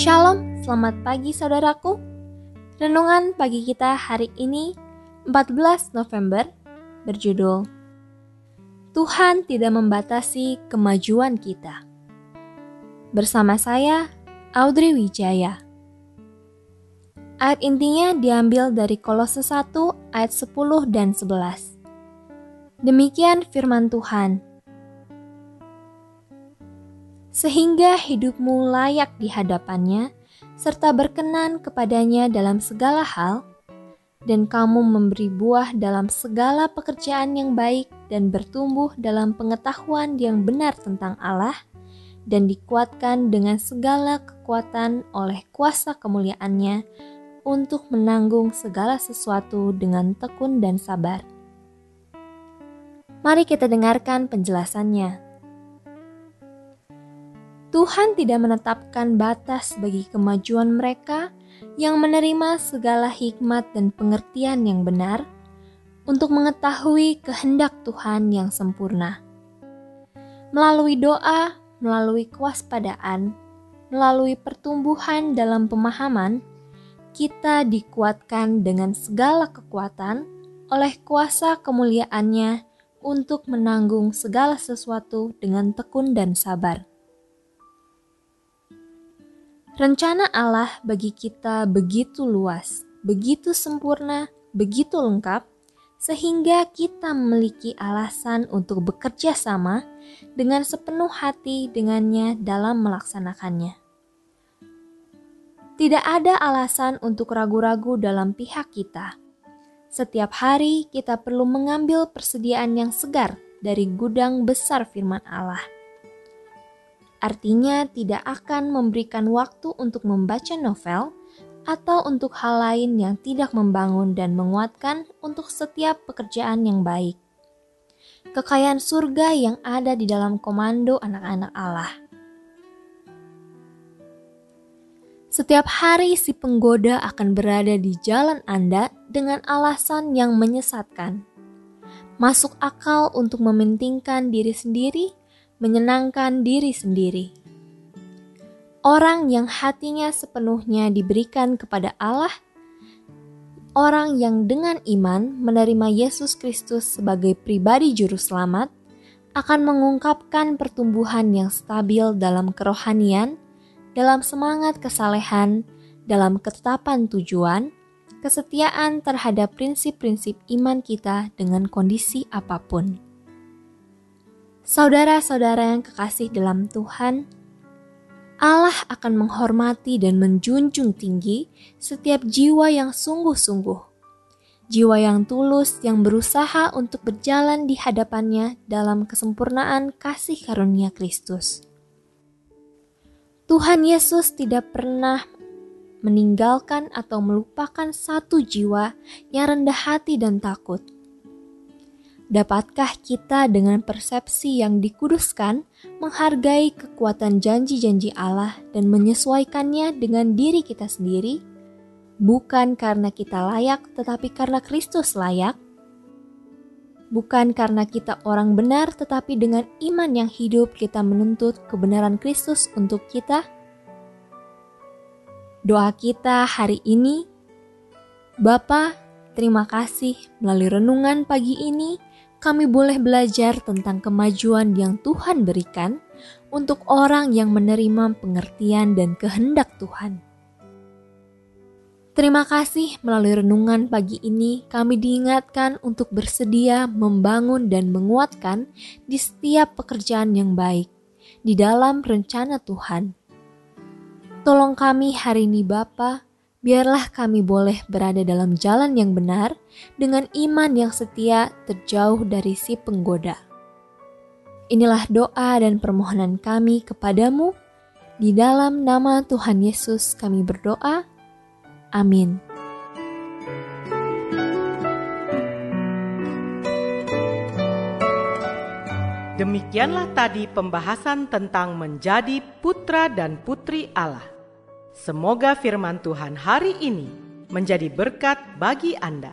Shalom, selamat pagi saudaraku. Renungan pagi kita hari ini 14 November berjudul Tuhan tidak membatasi kemajuan kita. Bersama saya, Audrey Wijaya. Ayat intinya diambil dari Kolose 1 ayat 10 dan 11. Demikian firman Tuhan sehingga hidupmu layak di hadapannya, serta berkenan kepadanya dalam segala hal, dan kamu memberi buah dalam segala pekerjaan yang baik dan bertumbuh dalam pengetahuan yang benar tentang Allah, dan dikuatkan dengan segala kekuatan oleh kuasa kemuliaannya untuk menanggung segala sesuatu dengan tekun dan sabar. Mari kita dengarkan penjelasannya. Tuhan tidak menetapkan batas bagi kemajuan mereka yang menerima segala hikmat dan pengertian yang benar untuk mengetahui kehendak Tuhan yang sempurna. Melalui doa, melalui kewaspadaan, melalui pertumbuhan dalam pemahaman, kita dikuatkan dengan segala kekuatan oleh kuasa kemuliaannya untuk menanggung segala sesuatu dengan tekun dan sabar. Rencana Allah bagi kita begitu luas, begitu sempurna, begitu lengkap, sehingga kita memiliki alasan untuk bekerja sama dengan sepenuh hati dengannya dalam melaksanakannya. Tidak ada alasan untuk ragu-ragu dalam pihak kita. Setiap hari kita perlu mengambil persediaan yang segar dari gudang besar firman Allah artinya tidak akan memberikan waktu untuk membaca novel atau untuk hal lain yang tidak membangun dan menguatkan untuk setiap pekerjaan yang baik. Kekayaan surga yang ada di dalam komando anak-anak Allah. Setiap hari si penggoda akan berada di jalan Anda dengan alasan yang menyesatkan. Masuk akal untuk mementingkan diri sendiri menyenangkan diri sendiri. Orang yang hatinya sepenuhnya diberikan kepada Allah, orang yang dengan iman menerima Yesus Kristus sebagai pribadi juru selamat, akan mengungkapkan pertumbuhan yang stabil dalam kerohanian, dalam semangat kesalehan, dalam ketetapan tujuan, kesetiaan terhadap prinsip-prinsip iman kita dengan kondisi apa pun. Saudara-saudara yang kekasih dalam Tuhan, Allah akan menghormati dan menjunjung tinggi setiap jiwa yang sungguh-sungguh. Jiwa yang tulus yang berusaha untuk berjalan di hadapannya dalam kesempurnaan kasih karunia Kristus. Tuhan Yesus tidak pernah meninggalkan atau melupakan satu jiwa yang rendah hati dan takut Dapatkah kita dengan persepsi yang dikuduskan menghargai kekuatan janji-janji Allah dan menyesuaikannya dengan diri kita sendiri? Bukan karena kita layak, tetapi karena Kristus layak. Bukan karena kita orang benar, tetapi dengan iman yang hidup kita menuntut kebenaran Kristus untuk kita. Doa kita hari ini, Bapa, terima kasih melalui renungan pagi ini kami boleh belajar tentang kemajuan yang Tuhan berikan untuk orang yang menerima pengertian dan kehendak Tuhan. Terima kasih melalui renungan pagi ini kami diingatkan untuk bersedia membangun dan menguatkan di setiap pekerjaan yang baik di dalam rencana Tuhan. Tolong kami hari ini Bapa, biarlah kami boleh berada dalam jalan yang benar dengan iman yang setia terjauh dari si penggoda. Inilah doa dan permohonan kami kepadamu Di dalam nama Tuhan Yesus kami berdoa. Amin. Demikianlah tadi pembahasan tentang menjadi putra dan putri Allah. Semoga firman Tuhan hari ini menjadi berkat bagi Anda.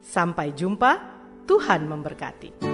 Sampai jumpa, Tuhan memberkati.